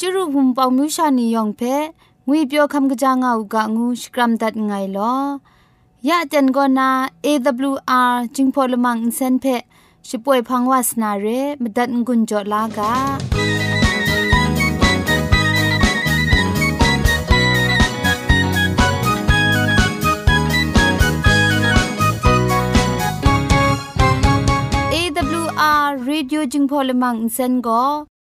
จุรุภุมปองมิวชานียองเพงวยเปียวคำกะจางอูกะงูสกรัมดัดไงลอยะจันกอนา AWR จิงพอลมังอินเซนเพช่วยพังวาสนาเรมดัดงุนจอลากา AWR Radio จึงพอลมังอินเซน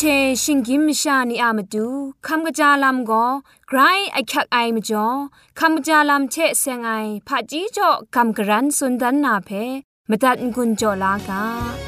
เชชิงกิมชานีอามาดูคำกระจาลำก็ไกรไอคักไอมาจ่อคำกระจาลำเชเซงไอผาจีจ่อคำกระรันสุนดันนาเพมตัดกุญจ่อลากา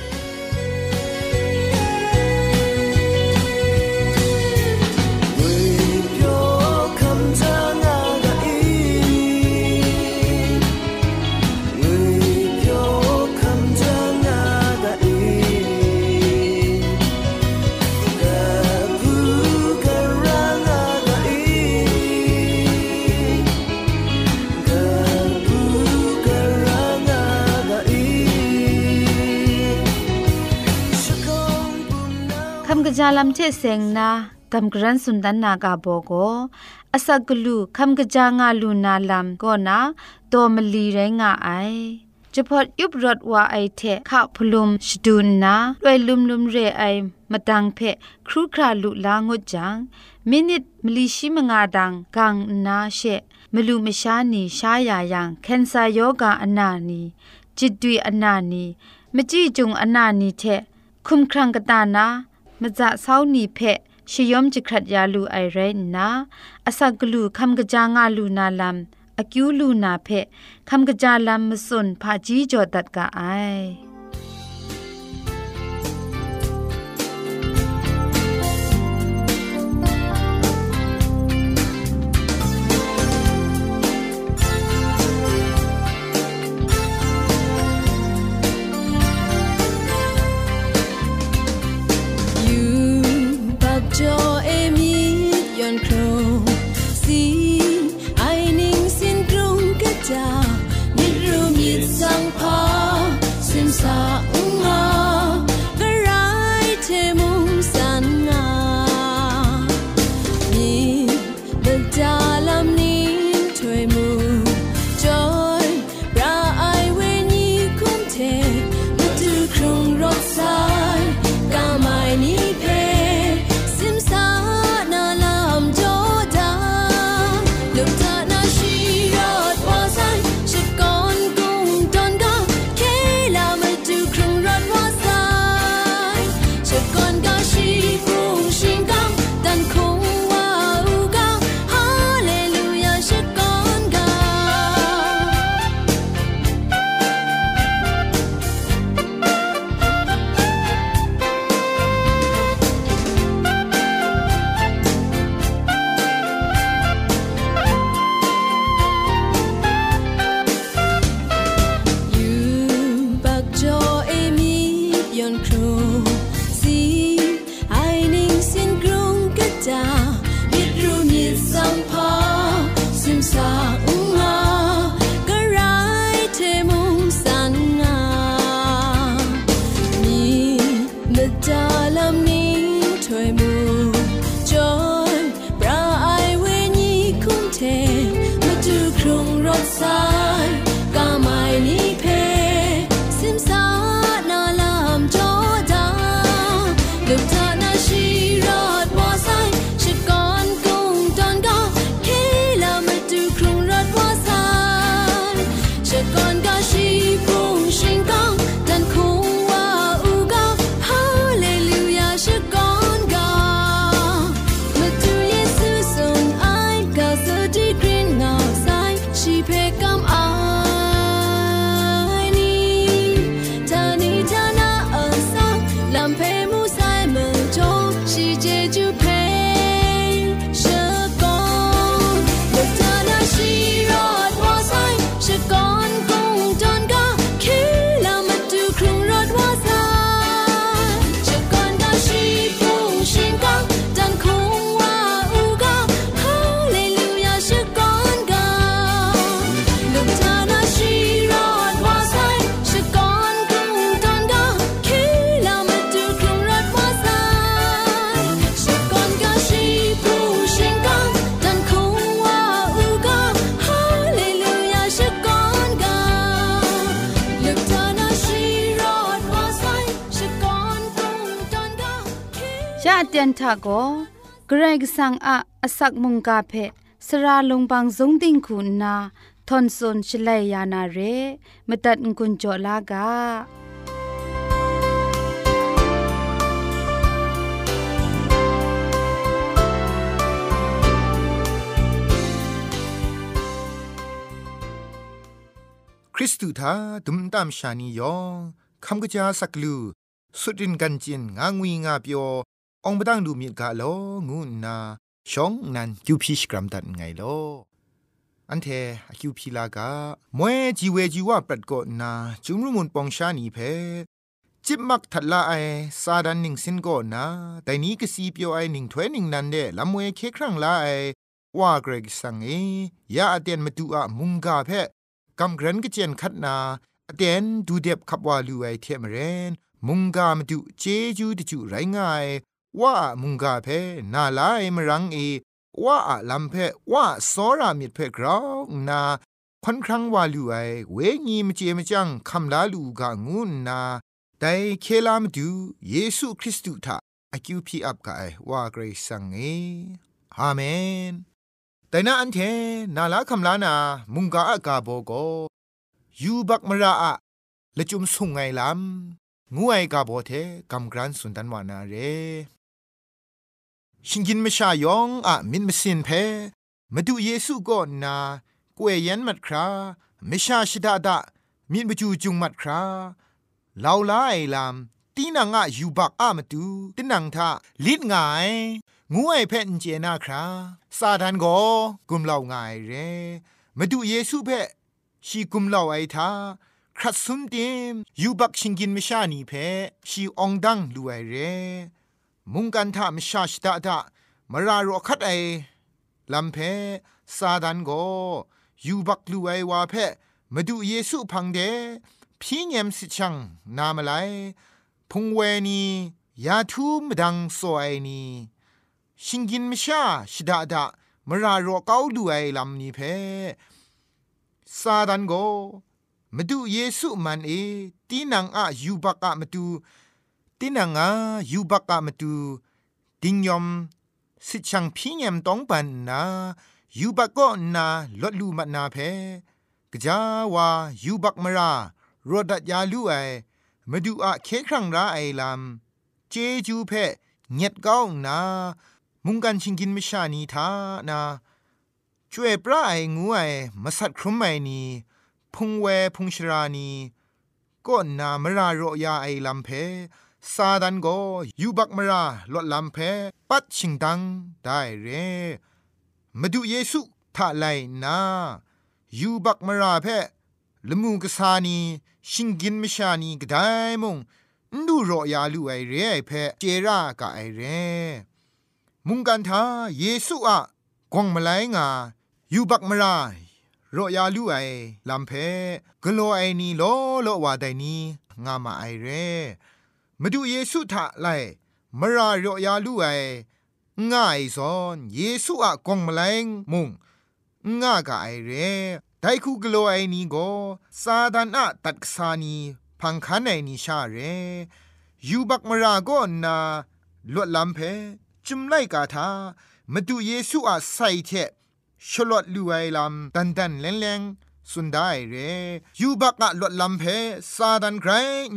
จาลัมเชเซงนากัมกรันสุนดันนากาโบโกอสักกลูคัมกจางาลูนาลัมก็นาโตมลีไรงาไอจะพอดยุบรถว่าไอเทข้าพลุมชดูนนาด้วยลุมลุมเรไอมาดังเพครูคราลุลางดจังมินิตมลีชิมงาดังกังนาเชมลูมชานีชายายังแคนซาโยกาอนานีจิตดุยอนานีมจีจุงอนานีเทคุมครังกตานา มจะเศร้านีเพะชยอมจิครัดยาลูไอเรนนาอสักลูคำกะจางาลูนาลัมอคิวลูนาเพะคำกะจาลัมมสุนพาจีจอดัดกะไอ ทาโกเกรกสังอะอสักมุงกาเพสระลงบางสงติงคุณนาทอนซนชลัยยานาเรมตัดกุญจลากาคริสตูทาดุมตามชานียองคำกะจาสักลูสุดินกันจินงางวีงาเปียว องบดังดูมีกาโลงูนาชองนันคิวพีชกรัมดันไงโลอันเทอคิวพีลากามวยจีเวจีว่าปรัดกนาจุมรุมุนปองชานีเพจิบมักทัดละไอซาดันหนิงสินก็นนาแต่นี้ก็สีเปียวไอหนิงถ้วยหนิงนันเดลำมวยเคครั้งละไอว่าเกรกสังเอยาอเตียนมาดูอะมุงกาเพกำเกรนก็เจนคัดนาอเตียนดูเด็บขับว่าลูไอเทมเรน มุงกามาดูเจจูดิจูไรง่าย ว่ามุงกาเพนาลายมรังเอว่าลำเพว่าสอรามิดเพกราวนาค่อนครั้งว่าลูไอเวงีมเจมจังคำลาลูกางูนาแต่เคลามดูเยซูคริสต์ทาอคิวพีอับกายว่าเกรซังเออาเมน แต่นาอันเทนาลาคำลานา มุงกาอากาโบโกยูบักมราอะละจุมสุงไงลำงูไอกาโบเทกำกรันสุนทันวานาเร ชิงกินมชายองอะมินมสินเพมาดูเยซูก็นนากวยยันมัดคราไม่ชาชิดาดามินบจูจุงมัดคราลาวลาไอลามตีนังอะยูบักอะมาดูตินังทาลิดงายงูไอเพนเจนาคราซาดานโกกุมเหล่างายเรมาดูเยซูเพชีกุมเหล่าไอทาครัดสุนเตมยูบักชิงกินมชานีเพชีองดังลูไอเร มุงกันทามชาชดาดามารารอคัดไอลำเพซาดันโกยูบักลูไอวาเพมาดูเยซูพังเดพี่เงมสิชังนามไลพุงเวนียาทูมดังสวยนีชิงกินมชาชดาดามารารอเกาลูไอลำนี้เพซาดันโกมาดูเยซูมันเอตีนังอะยูบักอะมาดู ตินังอายูบักกะมตูดิงยอมสิชังพิญมต้องปันนายูบักก็นาลดลูมันาเพกจาวายูบักมรารดัดยาลูไอมาดูอะเคครั้งราไอลำเจจูเพเงียดก้าวนา มุงกันชิงกินมิชานีทานาช่วยปลาไองูไอมาสัตครุมไมนีพุงเวพุงชรานีก็นามรารอยาไอลำเพ ซาดันโกยูบักมราลดลำเพปัดชิงดังได้เรมาดูเยซูท่าไลนายูบักมราเพละมูกษานีชิงกินมชานีกได้มงดูรอยาลูไอเรไอเพเจรากะไอเร มุงกันทาเยซูอะกวงมาไลงายูบักมรารอยาลูไอลำเพกโลไอนีโลโลวาไดนีงามาไอเร มาดูเยซูทะไลมารารอยาลูไอง่ายซอนเยซูอะกงมะลงมุงง่ากะไอเรไดคูกโลไอนีโกซาดานอะตัดกษานีพังคันไอนีชาเรยูบักมาราโกนาลวดลำเพจุมไลกาทามาดูเยซูอะใส่เทชลอดลูไอลำดันดันแรงแรง สุดได้เรยูบักอะลดลำเพซาดันไกร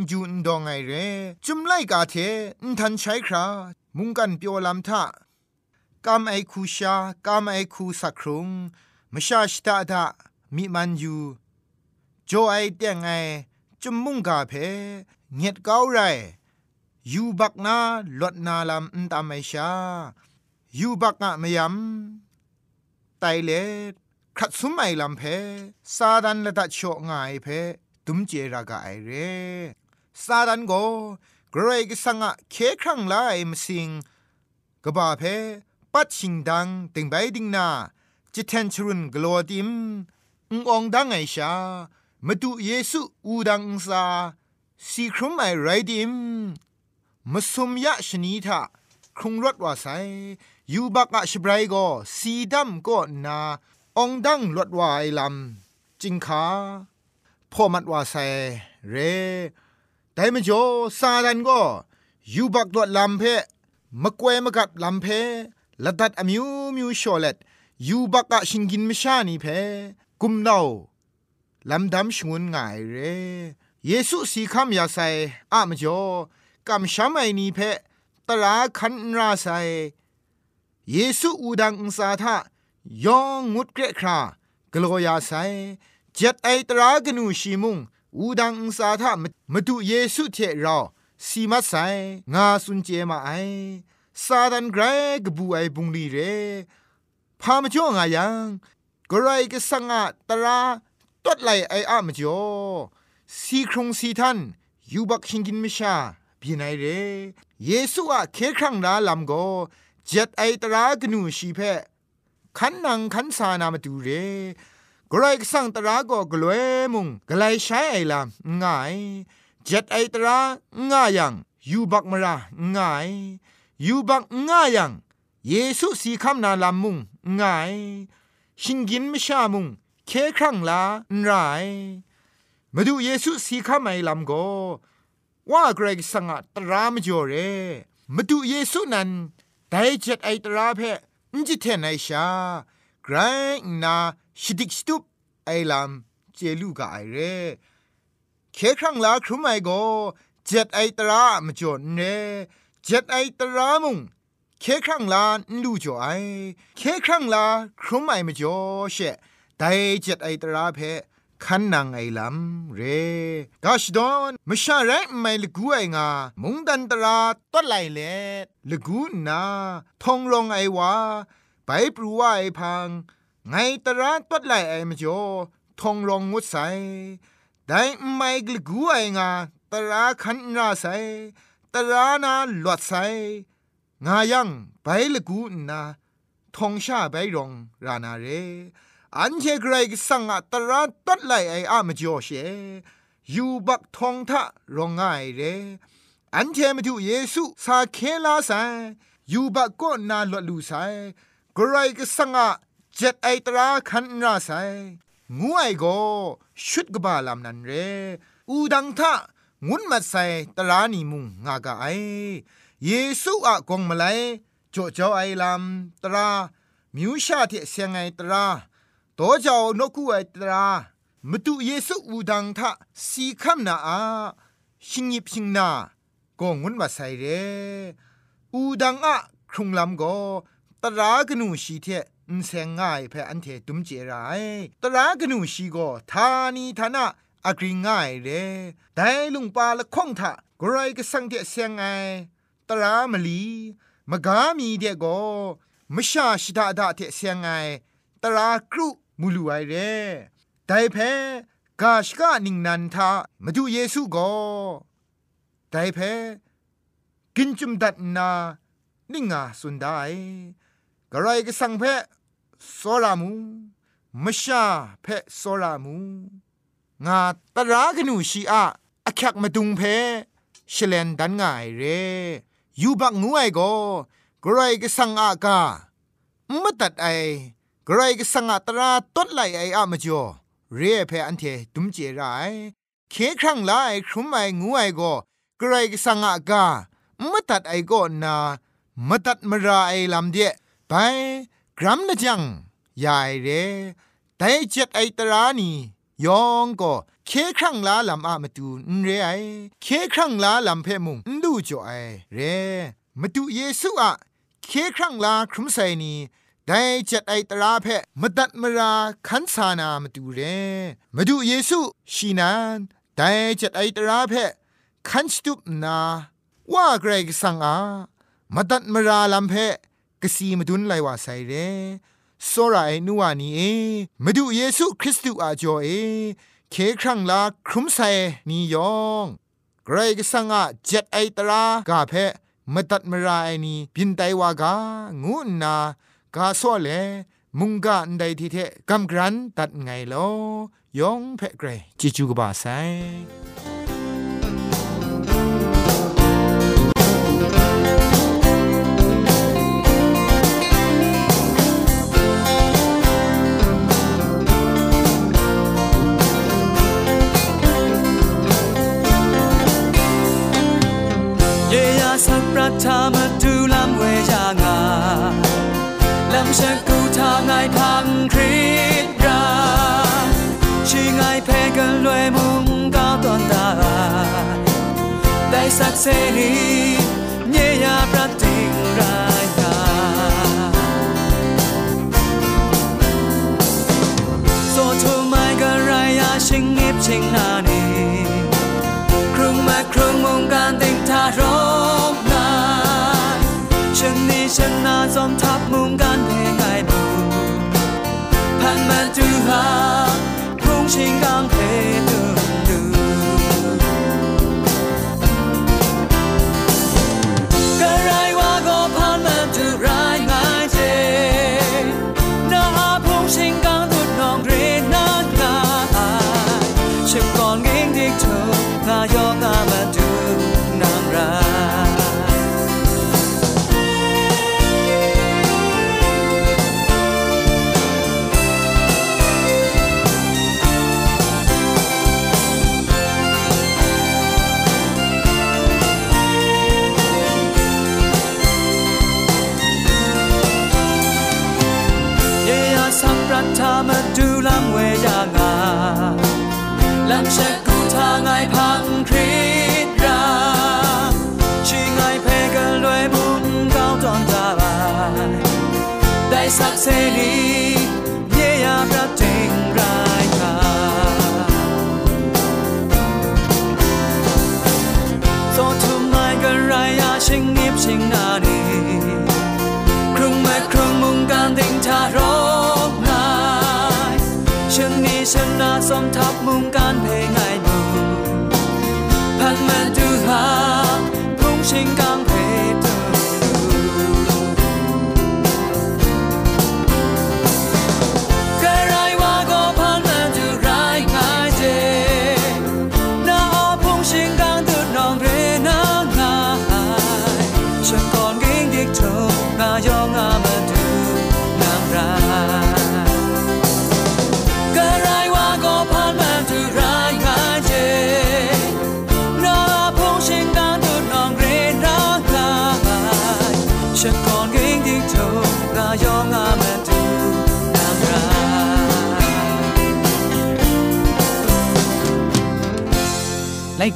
จูนดองไงเรจุมไลกาเทนทันใช้ครามุงกันเปียวลำทะกามไอคูชากามไอคูสักครุงมชาชตาดามีมันอยูโจไอเตียงไอจุมมุงกาเพเงียดเก้าไรยูบักนาลดนาลำนตามไอชายูบักอะมยำไตเล ครัดสุมไอลำเพซาดันละดัดโชง่ายเพตุมเจรากาไอเรซาดันโกเกรกสังะเคครั้งลายมสิงกบาเพปัดชิงดังติงใบดิงนาจิเทนชรุนกลัวดิมอุงองดังไอชามาดูเยซูอูดังซาสีครุมไอไรดิมมาสมยะชนีทาครุงรถว่าไซยูบักอะชบรายโกสีดำก็นา องดังลวดวายลำจิงขาพ่อมัดว่าใส่เรแต่มจ่อซาดันก็ยูบักลวดลำเพมะกวยมะกัดลำเพละดัดอมิวมิวชอเลตยูบักกะชิงกินมชานีเพกุมเนาลำดำชงุนง่ายเรเยซูสีคำยาไซอะมจ่อกำช้ำไอนีเพตราคันราไซเยซูอูดังอุสาทะ ยองงุดเกรครากลัวยาไซเจ็ดไอตรากนูชีมุงอูดังอุสาทะมาดูเยซูเทเราสีมัดไซงาสุนเจมาไอซาดันไกรกบูไอบุงลีเรพามจ่องายังกรายกสังอาตราตดไหลไออะมจ่อสีครงสีทันยูบักชิงกินมิชาบีไนเรเยซูอะเคครั้งดาลำโกเจ็ดไอตรากนูชีเพ ขันนังขันสานามาดูเรกรายกสั่งตราก็กลวยมุงกลายใช้ไอลำง่ายเจ็ดไอตราง่ายังยูบักมราง่ายยูบักง่ายยังเยซูสีคำนาลำมุงง่ายชิงกินไม่ชามุงเคครั้งลาไรมาดูเยซูสีคำไม่ลำโกว่าเกรกสังตรามจ่อเรมาดูเยซูนั้นได้เจ็ดไอตราเพ จิเทนไอชาไกรนาชิดิกสตุปไอลำเจลูกาไอเรเคครั้งลาครุไมโกเจ็ดไอตรามจ่อเนเจ็ดไอตรามุงเคครั้งลาลูจ่อไอเคครั้งลาครุไมมจ่อเชไดเจ็ดไอตราเพ คันนางไอลำเรกาชดอนมชาไรไม่ลกูไองา มุงดันตราต้นไหลเลลกูนาทองรองไอวา ไปปรูว่าไอพัง ไงตราต้นไหลไอมจ่อทองรองงดใสได้ไม่กลกูไองา ตราคันนาใสตรานาหลวดใสงายังไปลกูนาทองชาไปรองรานาเร อันเชกรกสังอะตระตัดไลไออะมจ่อเชยูบักทองทะรองง่ายเรอันเชมตุเยซูสาเคลาไซยูบักก็นาลลูไซกรกสังอะเจ็ดไอตราคันราไซงูไอโกชุดกบาลามนันเรอูดังทะงุนมัดไซตรานีมุงงากาไอเยซูอะกงมาไลจ่อจ่อไอลามตรามิวชาเทเสียงไอตรา တောကြောင့်နှုတ်ခုအတရာမတူเยซูอูดังทะสีคำนาอาชิงยิบชิงนาก็งุนมาใส่เรอูดังอะครุงลำก็ตรากนูชีเทนเซงง่ายเพออันเทตุมเจรายตรากนูชีก็ทานีทานะอักริงง่ายเรแต่ลุงปาละคงทะกรายก็สังเทเซงไงตรามลีมกามีเดก็มชาชิดาดาเทเซงไงตรากรุ มูลูไอเร่ไดเพกาชกะนิงนันทามาดูเยซูก็ไดเพกินจุมดัดนานิงาสุนได้กระไรก็สังเพโซรามูมชาเพโซรามูงาตรากนูชีอะอคักมาดุงเพชเลนดันง่ายเรยูบักงูไอโกกระไรก็สังอากามตัดไอ กรก็สังตราต้นไหลไออะมจ่อเรียเพอันเทตุมเจรายเคครั้งไลครุมไองูไอก็กรก็สังอากามตัดไอก็นามตัดมราไอลำเดียไปกรัมนะจังยายเรแต่เจ็ดไอตรานี่ยองก็เคครั้งลาลำอะมาตูนเรไอเคครั้งลาลำเพมุงดูจ่อไอเรมาตูเยซูอะเคครั้งลาครุมไซนี ได้จัดไอตราเพมตัดมราขันสานามาดูเรมาดูเยซูชีนานได้จัดไอตราเพขันสตุปนาว่าเกรกสังอามาตัดมราลำเพกสีมาดุนไลว่าไซเรโซราไอนัวนีเอมาดูเยซูคริสต์อาจอเอเคครั้งลาครุมไซนียองเกรกสังอาจัดไอตรากาเพมตัดมราไอนีบินไตวากางูนา กาซ้อเลมุงกะอันใดที่เทกำกรันตัดไงลอยองเพ่เกรจิจูกบาไซเยยาสักประทามาดูลำำชักกูทางไงพังคริตราชีไงเพกันรวยมุงก้า วตอนตาได้สักเซนีเนียประติงรายกาโซทูไม่ก็ไรอาชิงงิบชิงนานีครุงมาครุงมุงการติงทารกนาฉันนี้ฉันนาจอมทับมุง พุ่งชิ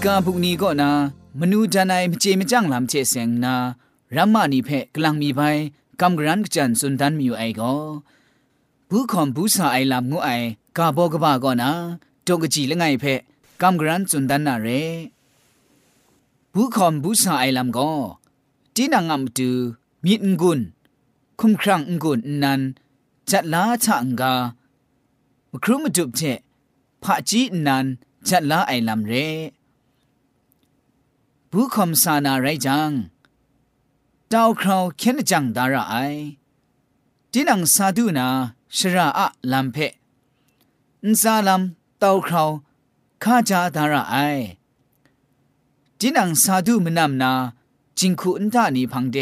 กาพุกนี้ก็นามนูจานายมเจมจังลำเจเสงนารัมมานีเพกลังมีไปกำกรันกจันสุนดันมีอยู่ไอก็ผู้คอมผู้สาไอลำงูไอกาบอกบ้าก็นาตกจีละไงเพกำกรันสุนดันนาเรผู้คอมผู้สาไอลำก็จีนังงามตูมีดงุนคุมครังงุนนั้นจัดลาชะงกาครุมาจุบเจพระจีนันจัดลาไอลำเร่ ผู้คำสานาไรจังดาวคราวเข็นจังดาระไอดินังซาดูนาชราอะลำเพนซาลำดาวคราวข้าจาดาระไอดินังซาดูมนำนาจิงคุอันตานีพังเด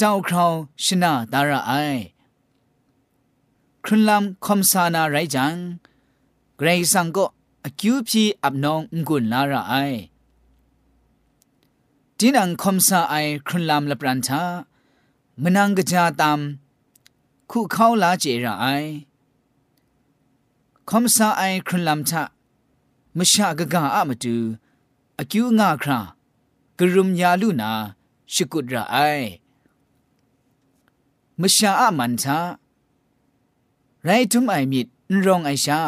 ดาวคราวชนะดาระไอครุนลำคำสานาไรจังเกรซังก็อคิวพีอับนองงุนลาระไอ จีนังคมซาไอครุนลามละปรันชามนังกจาตามคู่เข้าลาเจระไอคมซาไอครุนลามชะมชากะกาอะมตูอคิวงาครากรุมยาลูนาชิกุดระไอมชาอะมันชาไรทุมไอมิดรองไอชา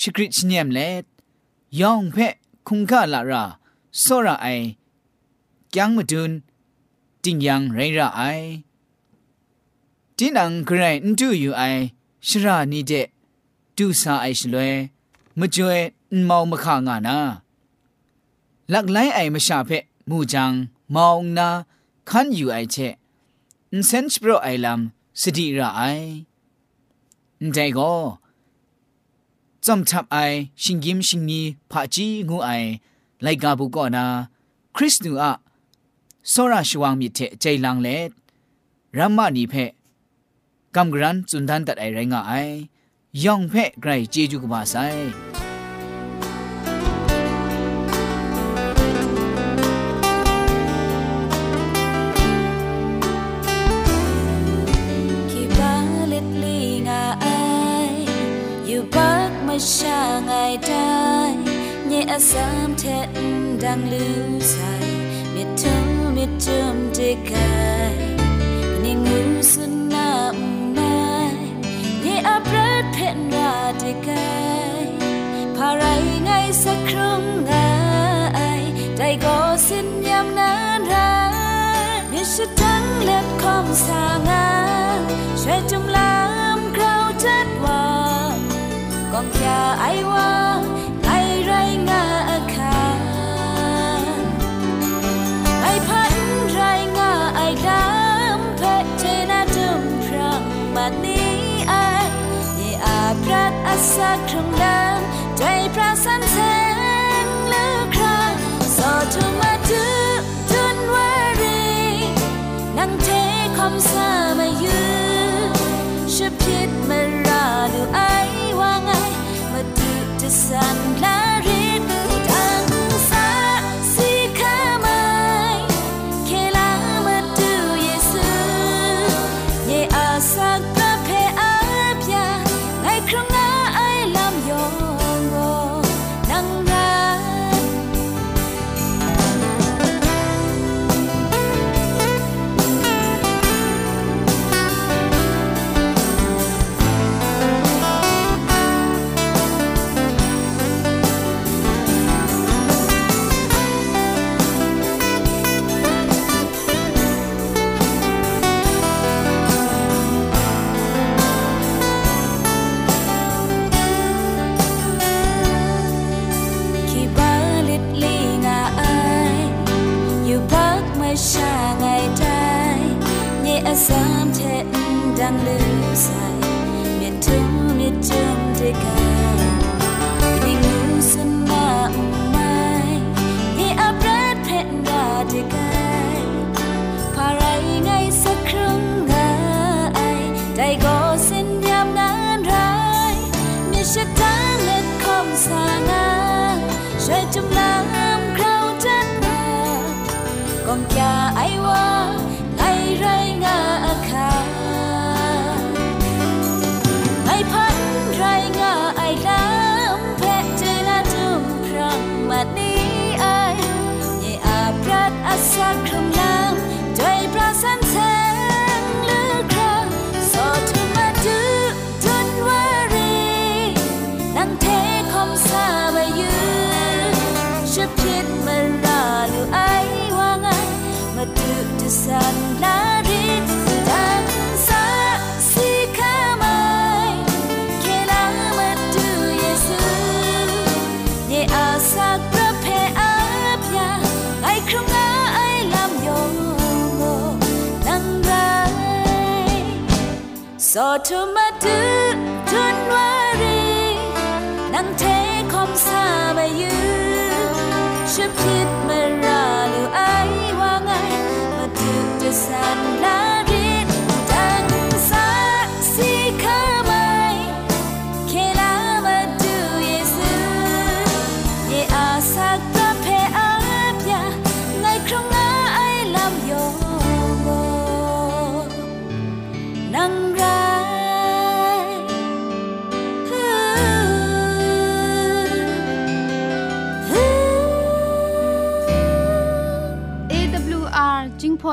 ชิกริชเนียมเลดยองเพะคุงกาลาราโซระไอ ยังมาดุนจิงยังไรระไอจินังไกรนดูอยู่ไอชรานีเดดูซาไอชลวยมจวยนมาวมะขางานาลักไลไอมาชาเพมูจังมาวนาคันอยู่ไอเชนเซนชโปรไอลัมสติระไอนใจก็จอมทับไอชิงยิมชิงนีผาจีงูไอไลกาบุกอนา คริสตูอะ စောရရှိဝံမြစ်တဲ့ကျိလန်လေရမ္မနီဖက်ကမ်ဂရန်စွန်ဒန်တတ်အိုင်ရင်ငါအိုင်ယောင်ဖက်ဂရိုင်ဂျေဂျူကပါဆိုင်ช่างไงได้เนี่ยสามเทนดังลือใส่เม็ดทุ่ พนราเดกายพาไรไงสักครั้งไงได้ก็สิ้นยามนานรามิชดังเล็บคอมสางาช่วยจุมลามคราวจัดว่า con cha ai wa สักครั้งเดิมใจพระสันเสงหรือคราสอดถึงมาถึงจุนวารีนั่งเทคอมซามายืนชุบคิดมาราดูไอว่าไงมาดูจะสั่นล้ โซทูมาดึกทุนวารีนังเทคมซาบายืนฉันคิดเมื่อราหรือไอว่าไงมาดึกจะแสนนา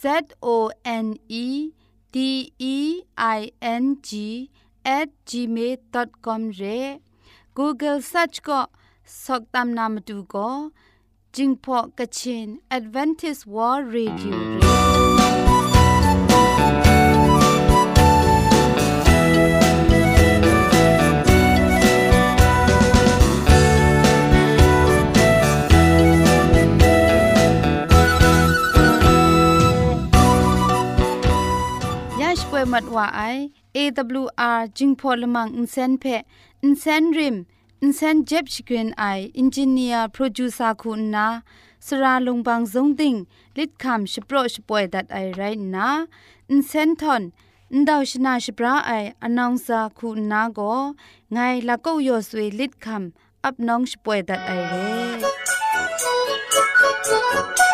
Z O N E D E I N G at gmail.com ရဲ Google search ก็สอกตามนามดูก็จิงพอกะชิน Advantage World Radio เวยมัดว่าไอ AWR จิงพอลมังอินเซนเพอินเซนริมอินเซนเจ็บชกรีนไออินจิเนียร์โปรดิวเซอร์คุณนาสราลงบางสงติงลิดคำชโปรชป่วยดัดไอไรนะอินเซนทอนอินดาวชนาชปราไออนองซาคุณนาโกไงละก็ยอสวยลิดคำอับน้องชป่วยดัดไอเร่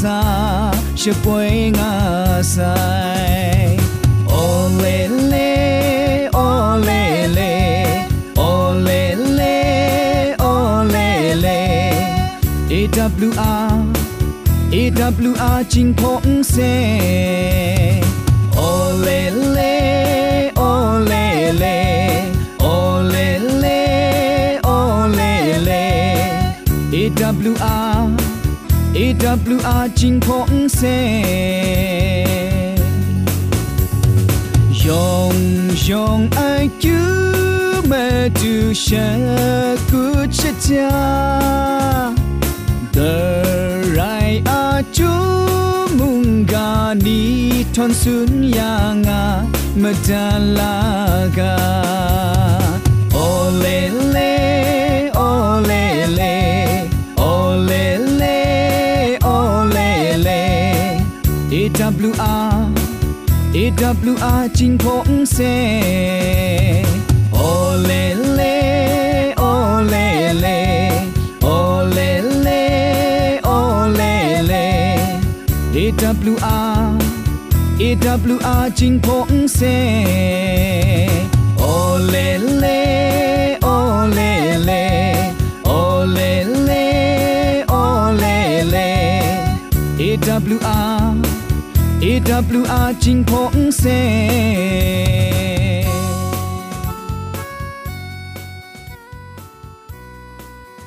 ซาชป่วยงาไซโอเ AWR จิงพงเซยองยองไอจูมาดูชะกุชะจาเ AWR จิงพงเซโอเลเลโอเลเลโอเลเลโอเลเล AWR AWR จิงพงเซโอเลเลโอเล เลโอเลเลโอเลเล AWR AWR จิงพงเซ